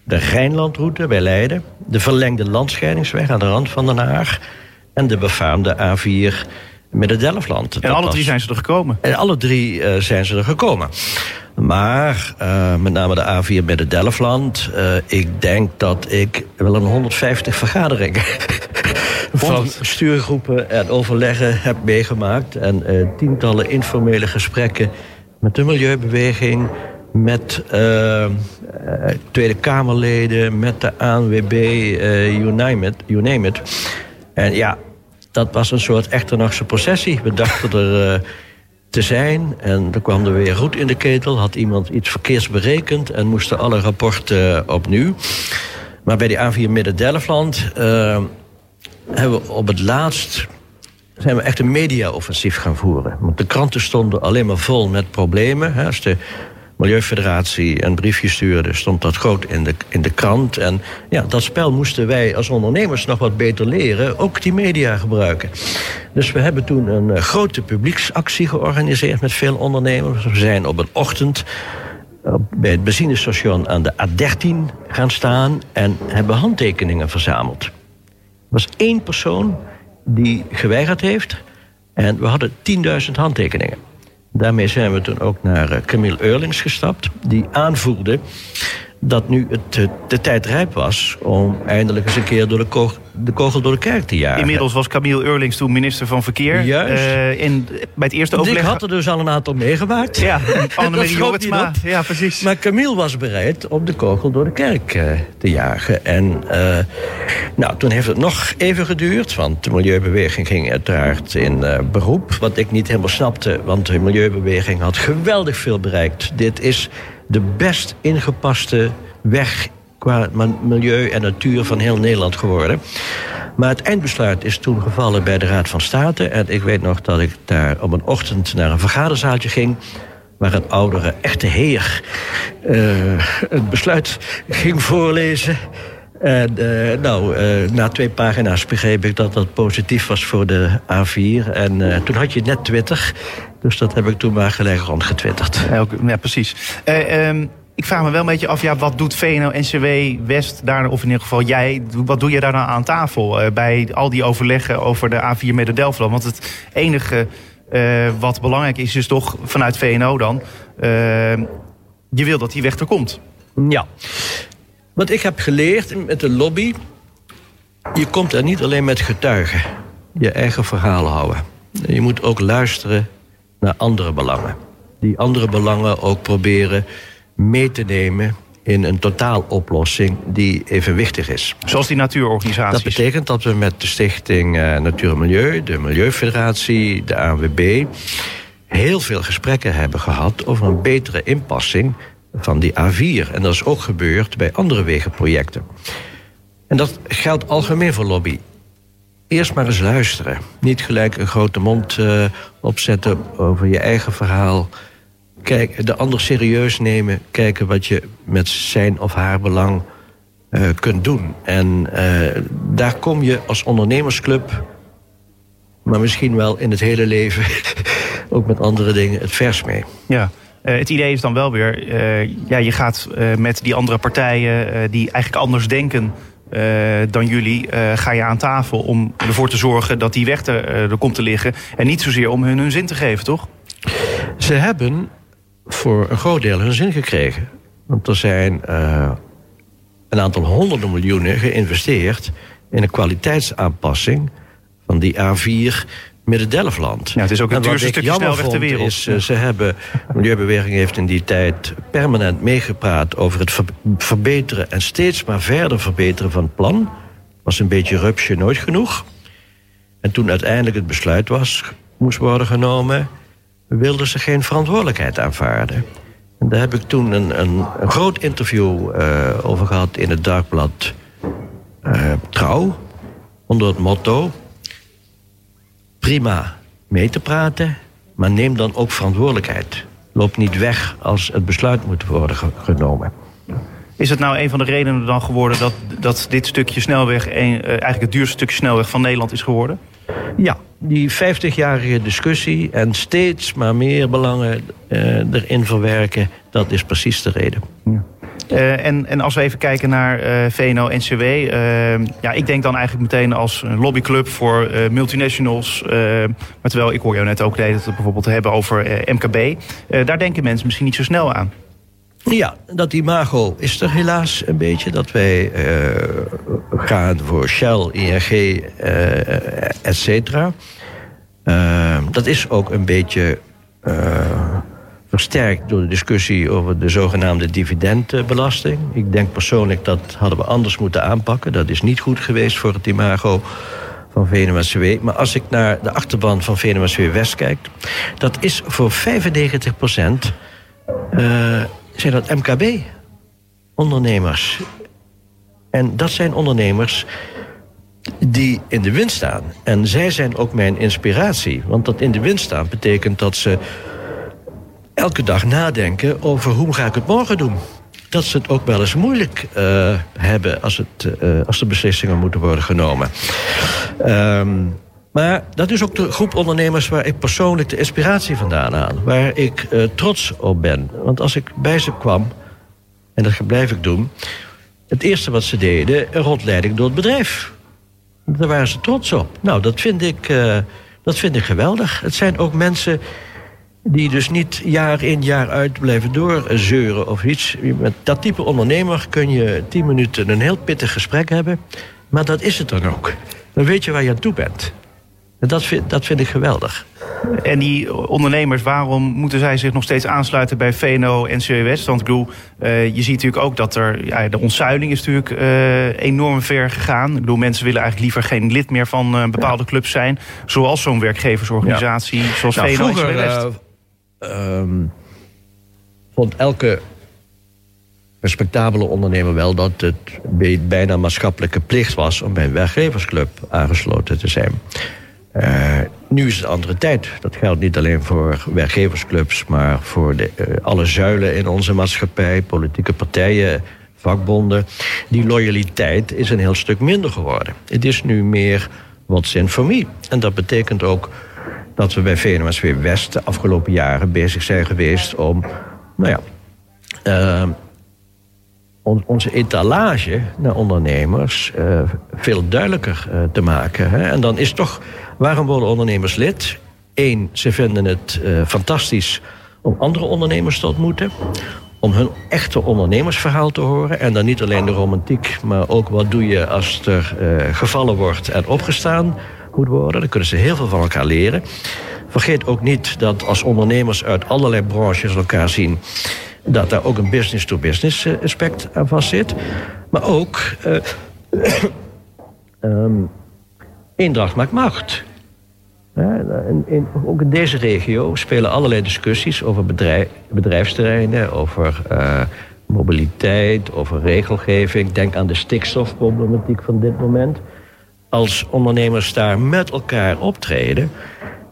Speaker 3: de Rijnlandroute bij Leiden, de verlengde landscheidingsweg aan de rand van Den Haag en de befaamde A4 met het Delftland.
Speaker 2: En alle drie zijn ze er gekomen?
Speaker 3: En alle drie uh, zijn ze er gekomen. Maar uh, met name de A4 met het Delftland, uh, ik denk dat ik wel een 150 vergaderingen van stuurgroepen en overleggen heb meegemaakt. En tientallen informele gesprekken met de milieubeweging, met uh, Tweede Kamerleden, met de ANWB, uh, you, name it, you name it. En ja, dat was een soort echternachtse processie. We dachten er te zijn en er kwam er weer roet in de ketel. Had iemand iets verkeers berekend en moesten alle rapporten opnieuw. Maar bij die A4 Midden-Delfland hebben we op het laatst zijn we echt een media-offensief gaan voeren. Want de kranten stonden alleen maar vol met problemen. Als de Milieufederatie een briefje stuurde, stond dat groot in de, in de krant. En ja, dat spel moesten wij als ondernemers nog wat beter leren, ook die media gebruiken. Dus we hebben toen een uh, grote publieksactie georganiseerd met veel ondernemers. We zijn op een ochtend uh, bij het benzinestation aan de A13 gaan staan en hebben handtekeningen verzameld. Er was één persoon die geweigerd heeft en we hadden 10.000 handtekeningen. Daarmee zijn we toen ook naar uh, Camille Eurlings gestapt, die aanvoerde dat nu het, de tijd rijp was om eindelijk eens een keer door de, de kogel door de kerk te jagen.
Speaker 2: Inmiddels was Camille Eurlings toen minister van Verkeer.
Speaker 3: Juist.
Speaker 2: Uh, en bij het eerste overleg...
Speaker 3: Ik had er dus al een aantal meegemaakt.
Speaker 2: Ja, Annemarie Jorritsma. Ja, precies.
Speaker 3: Maar Camille was bereid om de kogel door de kerk uh, te jagen. En uh, nou, toen heeft het nog even geduurd, want de milieubeweging ging uiteraard in beroep. Wat ik niet helemaal snapte, want de milieubeweging had geweldig veel bereikt. Dit is de best ingepaste weg qua milieu en natuur van heel Nederland geworden. Maar het eindbesluit is toen gevallen bij de Raad van State. En ik weet nog dat ik daar op een ochtend naar een vergaderzaaltje ging waar een oudere echte heer uh, het besluit ging voorlezen. En uh, nou, uh, na twee pagina's begreep ik dat dat positief was voor de A4. En toen had je net Twitter. Dus dat heb ik toen maar gelijk rondgetwitterd.
Speaker 2: Ja, ja precies. Um, ik vraag me wel een beetje af, ja, wat doet VNO-NCW West daar, of in ieder geval jij, wat doe je daar nou aan tafel uh, bij al die overleggen over de A4 met de Delftland? Want het enige uh, wat belangrijk is, is toch vanuit VNO dan, uh, je wil dat die weg er komt.
Speaker 3: Ja. Wat ik heb geleerd met de lobby, je komt er niet alleen met getuigen, je eigen verhaal houden. Je moet ook luisteren naar andere belangen. Die andere belangen ook proberen mee te nemen in een totaaloplossing die evenwichtig is.
Speaker 2: Zoals die natuurorganisaties?
Speaker 3: Dat betekent dat we met de Stichting uh, Natuur en Milieu, de Milieufederatie, de ANWB... heel veel gesprekken hebben gehad over een betere inpassing van die A4. En dat is ook gebeurd bij andere wegenprojecten. En dat geldt algemeen voor lobby. Eerst maar eens luisteren. Niet gelijk een grote mond uh, opzetten over je eigen verhaal kijk, de ander serieus nemen. Kijken wat je met zijn of haar belang uh, kunt doen. En uh, daar kom je als ondernemersclub... maar misschien wel in het hele leven... ook met andere dingen het vers mee.
Speaker 2: Ja. Uh, het idee is dan wel weer, ja, je gaat met die andere partijen die eigenlijk anders denken dan jullie, ga je aan tafel om ervoor te zorgen dat die weg er, er komt te liggen. En niet zozeer om hun hun zin te geven, toch?
Speaker 3: Ze hebben voor een groot deel hun zin gekregen. Want er zijn uh, een aantal honderden miljoenen geïnvesteerd in een kwaliteitsaanpassing van die A4 Midden-Delfland.
Speaker 2: Ja, het is ook het duurste stukje snelweg ter wereld.
Speaker 3: Is, uh, ze hebben, de Milieubeweging heeft in die tijd permanent meegepraat over het verbeteren en steeds maar verder verbeteren van het plan. Was een beetje rupsje nooit genoeg. En toen uiteindelijk het besluit was, moest worden genomen wilden ze geen verantwoordelijkheid aanvaarden. En daar heb ik toen een, een, groot interview uh, over gehad in het dagblad uh, Trouw. Onder het motto: prima mee te praten, maar neem dan ook verantwoordelijkheid. Loop niet weg als het besluit moet worden genomen.
Speaker 2: Is het nou een van de redenen dan geworden dat, dat dit stukje snelweg een, uh, eigenlijk het duurste stukje snelweg van Nederland is geworden?
Speaker 3: Ja, die 50-jarige discussie en steeds maar meer belangen uh, erin verwerken, dat is precies de reden.
Speaker 2: Ja. Uh, en, en als we even kijken naar uh, VNO-NCW. ja, ik denk dan eigenlijk meteen als een lobbyclub voor multinationals. maar terwijl ik hoor jou net ook de het bijvoorbeeld hebben over MKB. daar denken mensen misschien niet zo snel aan.
Speaker 3: Ja, dat imago is er helaas een beetje. Dat wij uh, gaan voor Shell, ING, uh, et cetera. Uh, dat is ook een beetje versterkt door de discussie over de zogenaamde dividendbelasting. Ik denk persoonlijk dat hadden we anders moeten aanpakken. Dat is niet goed geweest voor het imago van VNO-NCW. Maar als ik naar de achterban van VNO-NCW West kijk... dat is voor 95 procent zijn dat MKB-ondernemers. En dat zijn ondernemers die in de wind staan. En zij zijn ook mijn inspiratie. Want dat in de wind staan betekent dat ze elke dag nadenken over hoe ga ik het morgen doen. Dat ze het ook wel eens moeilijk uh, hebben als, het, uh, als er beslissingen moeten worden genomen. Um, maar dat is ook de groep ondernemers waar ik persoonlijk de inspiratie vandaan haal. Waar ik uh, trots op ben. Want als ik bij ze kwam, en dat blijf ik doen... het eerste wat ze deden, een rondleiding door het bedrijf. Daar waren ze trots op. Nou, dat vind ik, uh, dat vind ik geweldig. Het zijn ook mensen Die dus niet jaar in jaar uit blijven doorzeuren of iets. Met dat type ondernemer kun je tien minuten een heel pittig gesprek hebben. Maar dat is het dan ook. Dan weet je waar je aan toe bent. En dat vind, dat vind ik geweldig.
Speaker 2: En die ondernemers, waarom moeten zij zich nog steeds aansluiten bij VNO en CWS? Want ik bedoel, uh, je ziet natuurlijk ook dat er, ja, de ontzuiling is natuurlijk uh, enorm ver gegaan. Ik bedoel, mensen willen eigenlijk liever geen lid meer van uh, bepaalde clubs zijn. Zoals zo'n werkgeversorganisatie, ja. zoals nou, VNO vroeger, en CWS.
Speaker 3: Um, vond elke respectabele ondernemer wel dat het bijna maatschappelijke plicht was om bij een werkgeversclub aangesloten te zijn. Uh, nu is het andere tijd. Dat geldt niet alleen voor werkgeversclubs, maar voor de, uh, alle zuilen in onze maatschappij, politieke partijen, vakbonden. Die loyaliteit is een heel stuk minder geworden. Het is nu meer wat zin. En dat betekent ook dat we bij VNMSW West de afgelopen jaren bezig zijn geweest om, nou ja, uh, on, onze etalage naar ondernemers veel duidelijker te maken. Hè? En dan is toch, waarom worden ondernemers lid? Eén, ze vinden het uh, fantastisch om andere ondernemers te ontmoeten. Om hun echte ondernemersverhaal te horen. En dan niet alleen de romantiek, maar ook wat doe je als er gevallen wordt en opgestaan moet worden. Dan kunnen ze heel veel van elkaar leren. Vergeet ook niet dat als ondernemers uit allerlei branches elkaar zien dat daar ook een business-to-business -business aspect aan vast zit. Maar ook um, eendracht maakt macht. Ook in deze regio spelen allerlei discussies over bedrijf, bedrijfsterreinen, over uh, mobiliteit, over regelgeving. Denk aan de stikstofproblematiek van dit moment. Als ondernemers daar met elkaar optreden,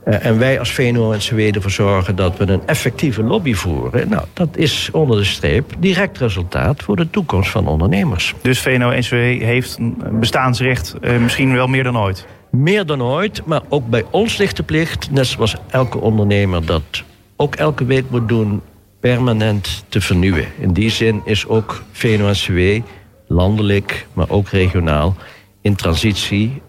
Speaker 3: uh, en wij als VNO-NCW ervoor zorgen dat we een effectieve lobby voeren. Nou, dat is onder de streep direct resultaat voor de toekomst van ondernemers.
Speaker 2: Dus VNO-NCW heeft een bestaansrecht uh, misschien wel meer dan ooit?
Speaker 3: Meer dan ooit, maar ook bij ons ligt de plicht, net zoals elke ondernemer dat ook elke week moet doen, permanent te vernieuwen. In die zin is ook VNO-NCW landelijk, maar ook regionaal in transitie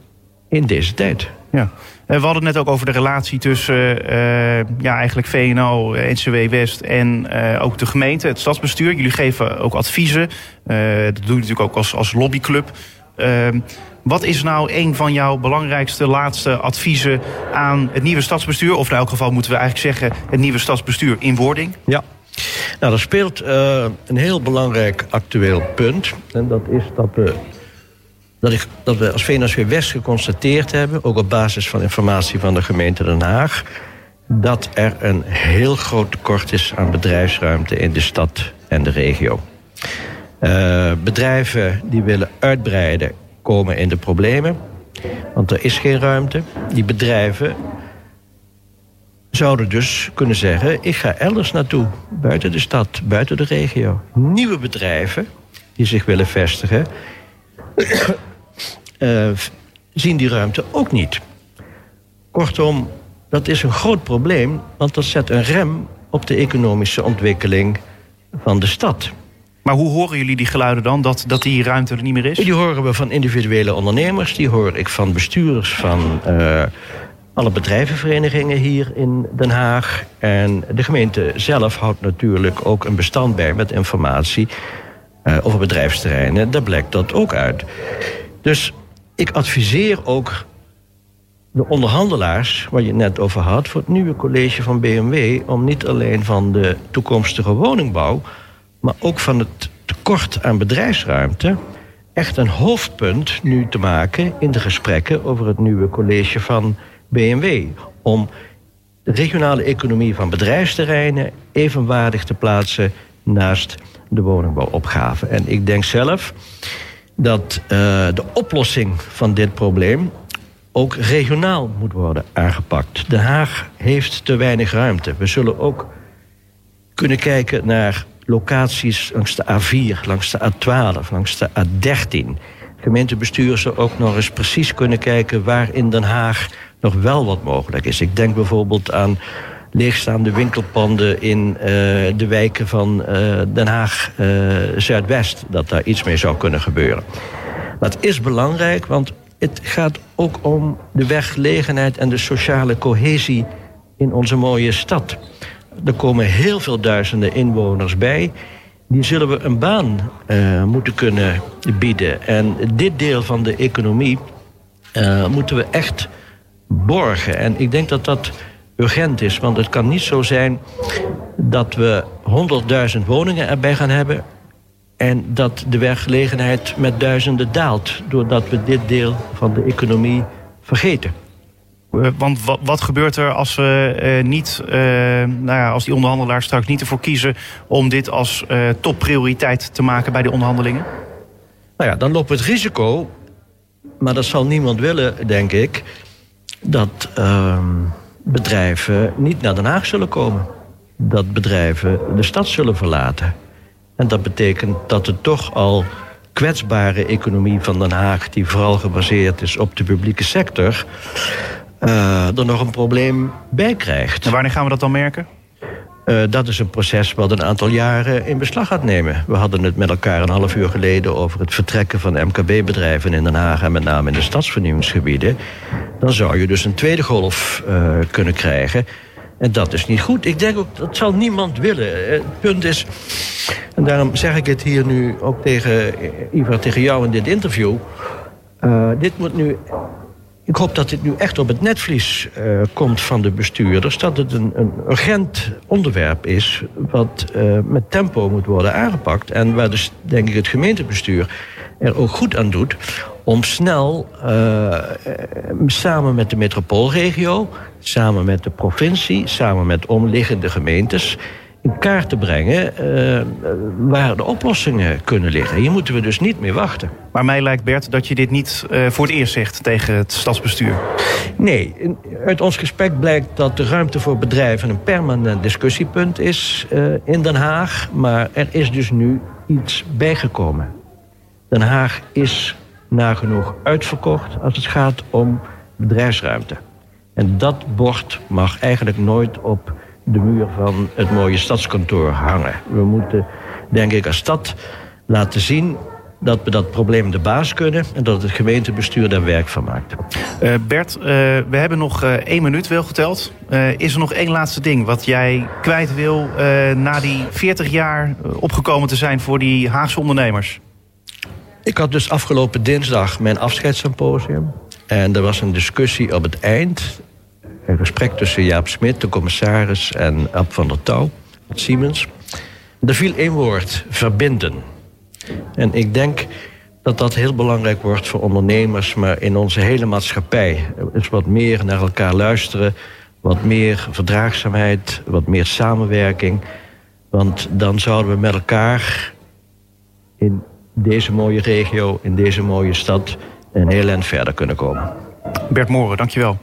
Speaker 3: in deze tijd.
Speaker 2: Ja. We hadden het net ook over de relatie tussen uh, ja, eigenlijk VNO, NCW West en uh, ook de gemeente, het stadsbestuur. Jullie geven ook adviezen. Uh, dat doe je natuurlijk ook als, als lobbyclub. Ehm, wat is nou een van jouw belangrijkste laatste adviezen aan het nieuwe stadsbestuur? Of in elk geval moeten we eigenlijk zeggen het nieuwe stadsbestuur in wording?
Speaker 3: Ja. Nou, er speelt een heel belangrijk actueel punt. En dat is dat we dat, ik, dat we als VNSW West geconstateerd hebben, ook op basis van informatie van de gemeente Den Haag, dat er een heel groot tekort is aan bedrijfsruimte in de stad en de regio. Uh, bedrijven die willen uitbreiden komen in de problemen, want er is geen ruimte. Die bedrijven zouden dus kunnen zeggen: ik ga elders naartoe, buiten de stad, buiten de regio. Nieuwe bedrijven die zich willen vestigen uh, zien die ruimte ook niet. Kortom, dat is een groot probleem, want dat zet een rem op de economische ontwikkeling van de stad.
Speaker 2: Maar hoe horen jullie die geluiden dan, dat, dat die ruimte er niet meer is?
Speaker 3: Die horen we van individuele ondernemers, die hoor ik van bestuurders van uh, alle bedrijvenverenigingen hier in Den Haag. En de gemeente zelf houdt natuurlijk ook een bestand bij met informatie uh, over bedrijfsterreinen. Daar blijkt dat ook uit. Dus ik adviseer ook de onderhandelaars, waar je het net over had, voor het nieuwe college van BMW, om niet alleen van de toekomstige woningbouw, maar ook van het tekort aan bedrijfsruimte, echt een hoofdpunt nu te maken in de gesprekken over het nieuwe college van BMW. Om de regionale economie van bedrijfsterreinen evenwaardig te plaatsen naast de woningbouwopgave. En ik denk zelf dat uh, de oplossing van dit probleem ook regionaal moet worden aangepakt. Den Haag heeft te weinig ruimte. We zullen ook kunnen kijken naar locaties langs de A4, langs de A12, langs de A13. Gemeentebestuur zou ook nog eens precies kunnen kijken waar in Den Haag nog wel wat mogelijk is. Ik denk bijvoorbeeld aan leegstaande winkelpanden in uh, de wijken van uh, Den Haag uh, Zuidwest. Dat daar iets mee zou kunnen gebeuren. Dat is belangrijk, want het gaat ook om de werkgelegenheid en de sociale cohesie in onze mooie stad. Er komen heel veel duizenden inwoners bij. Die zullen we een baan moeten kunnen bieden. En dit deel van de economie moeten we echt borgen. En ik denk dat dat urgent is. Want het kan niet zo zijn dat we 100.000 woningen erbij gaan hebben. En dat de werkgelegenheid met duizenden daalt. Doordat we dit deel van de economie vergeten.
Speaker 2: Eh, want wat, gebeurt er als, we, uh, niet, uh, nou ja, als die onderhandelaars straks niet ervoor kiezen om dit als topprioriteit te maken bij de onderhandelingen?
Speaker 3: Nou ja, dan lopen we het risico, maar dat zal niemand willen, denk ik, dat ehm, bedrijven niet naar Den Haag zullen komen. Dat bedrijven de stad zullen verlaten. En dat betekent dat het toch al kwetsbare economie van Den Haag, die vooral gebaseerd is op de publieke sector, uh, er nog een probleem bij krijgt.
Speaker 2: En wanneer gaan we dat dan merken?
Speaker 3: Uh, dat is een proces wat een aantal jaren in beslag gaat nemen. We hadden het met elkaar een half uur geleden over het vertrekken van MKB-bedrijven in Den Haag en met name in de stadsvernieuwingsgebieden. Dan zou je dus een tweede golf uh, kunnen krijgen. En dat is niet goed. Ik denk ook, dat zal niemand willen. Het punt is, en daarom zeg ik het hier nu ook tegen Ivar, tegen jou in dit interview. Dit moet nu ik hoop dat dit nu echt op het netvlies uh, komt van de bestuurders. Dat het een, een urgent onderwerp is wat uh, met tempo moet worden aangepakt. En waar dus denk ik het gemeentebestuur er ook goed aan doet. Om snel uh, samen met de metropoolregio, samen met de provincie, samen met omliggende gemeentes in kaart te brengen uh, waar de oplossingen kunnen liggen. Hier moeten we dus niet meer wachten.
Speaker 2: Maar mij lijkt, Bert, dat je dit niet uh, voor het eerst zegt tegen het stadsbestuur.
Speaker 3: Nee, uit ons gesprek blijkt dat de ruimte voor bedrijven een permanent discussiepunt is uh, in Den Haag. Maar er is dus nu iets bijgekomen. Den Haag is nagenoeg uitverkocht als het gaat om bedrijfsruimte. En dat bord mag eigenlijk nooit op de muur van het mooie stadskantoor hangen. We moeten, denk ik, als stad laten zien dat we dat probleem de baas kunnen... en dat het gemeentebestuur daar werk van maakt.
Speaker 2: Uh, Bert, uh, we hebben nog uh, één minuut wel geteld. is er nog één laatste ding wat jij kwijt wil... na die 40 jaar opgekomen te zijn voor die Haagse ondernemers?
Speaker 3: Ik had dus afgelopen dinsdag mijn afscheidssymposium. En er was een discussie op het eind een gesprek tussen Jaap Smit, de commissaris, en Ab van der Touw, Siemens. Er viel één woord, verbinden. En ik denk dat dat heel belangrijk wordt voor ondernemers... maar in onze hele maatschappij. is wat meer naar elkaar luisteren, wat meer verdraagzaamheid... wat meer samenwerking. Want dan zouden we met elkaar in deze mooie regio, in deze mooie stad... een heel eind verder kunnen komen.
Speaker 2: Bert Moren, dankjewel.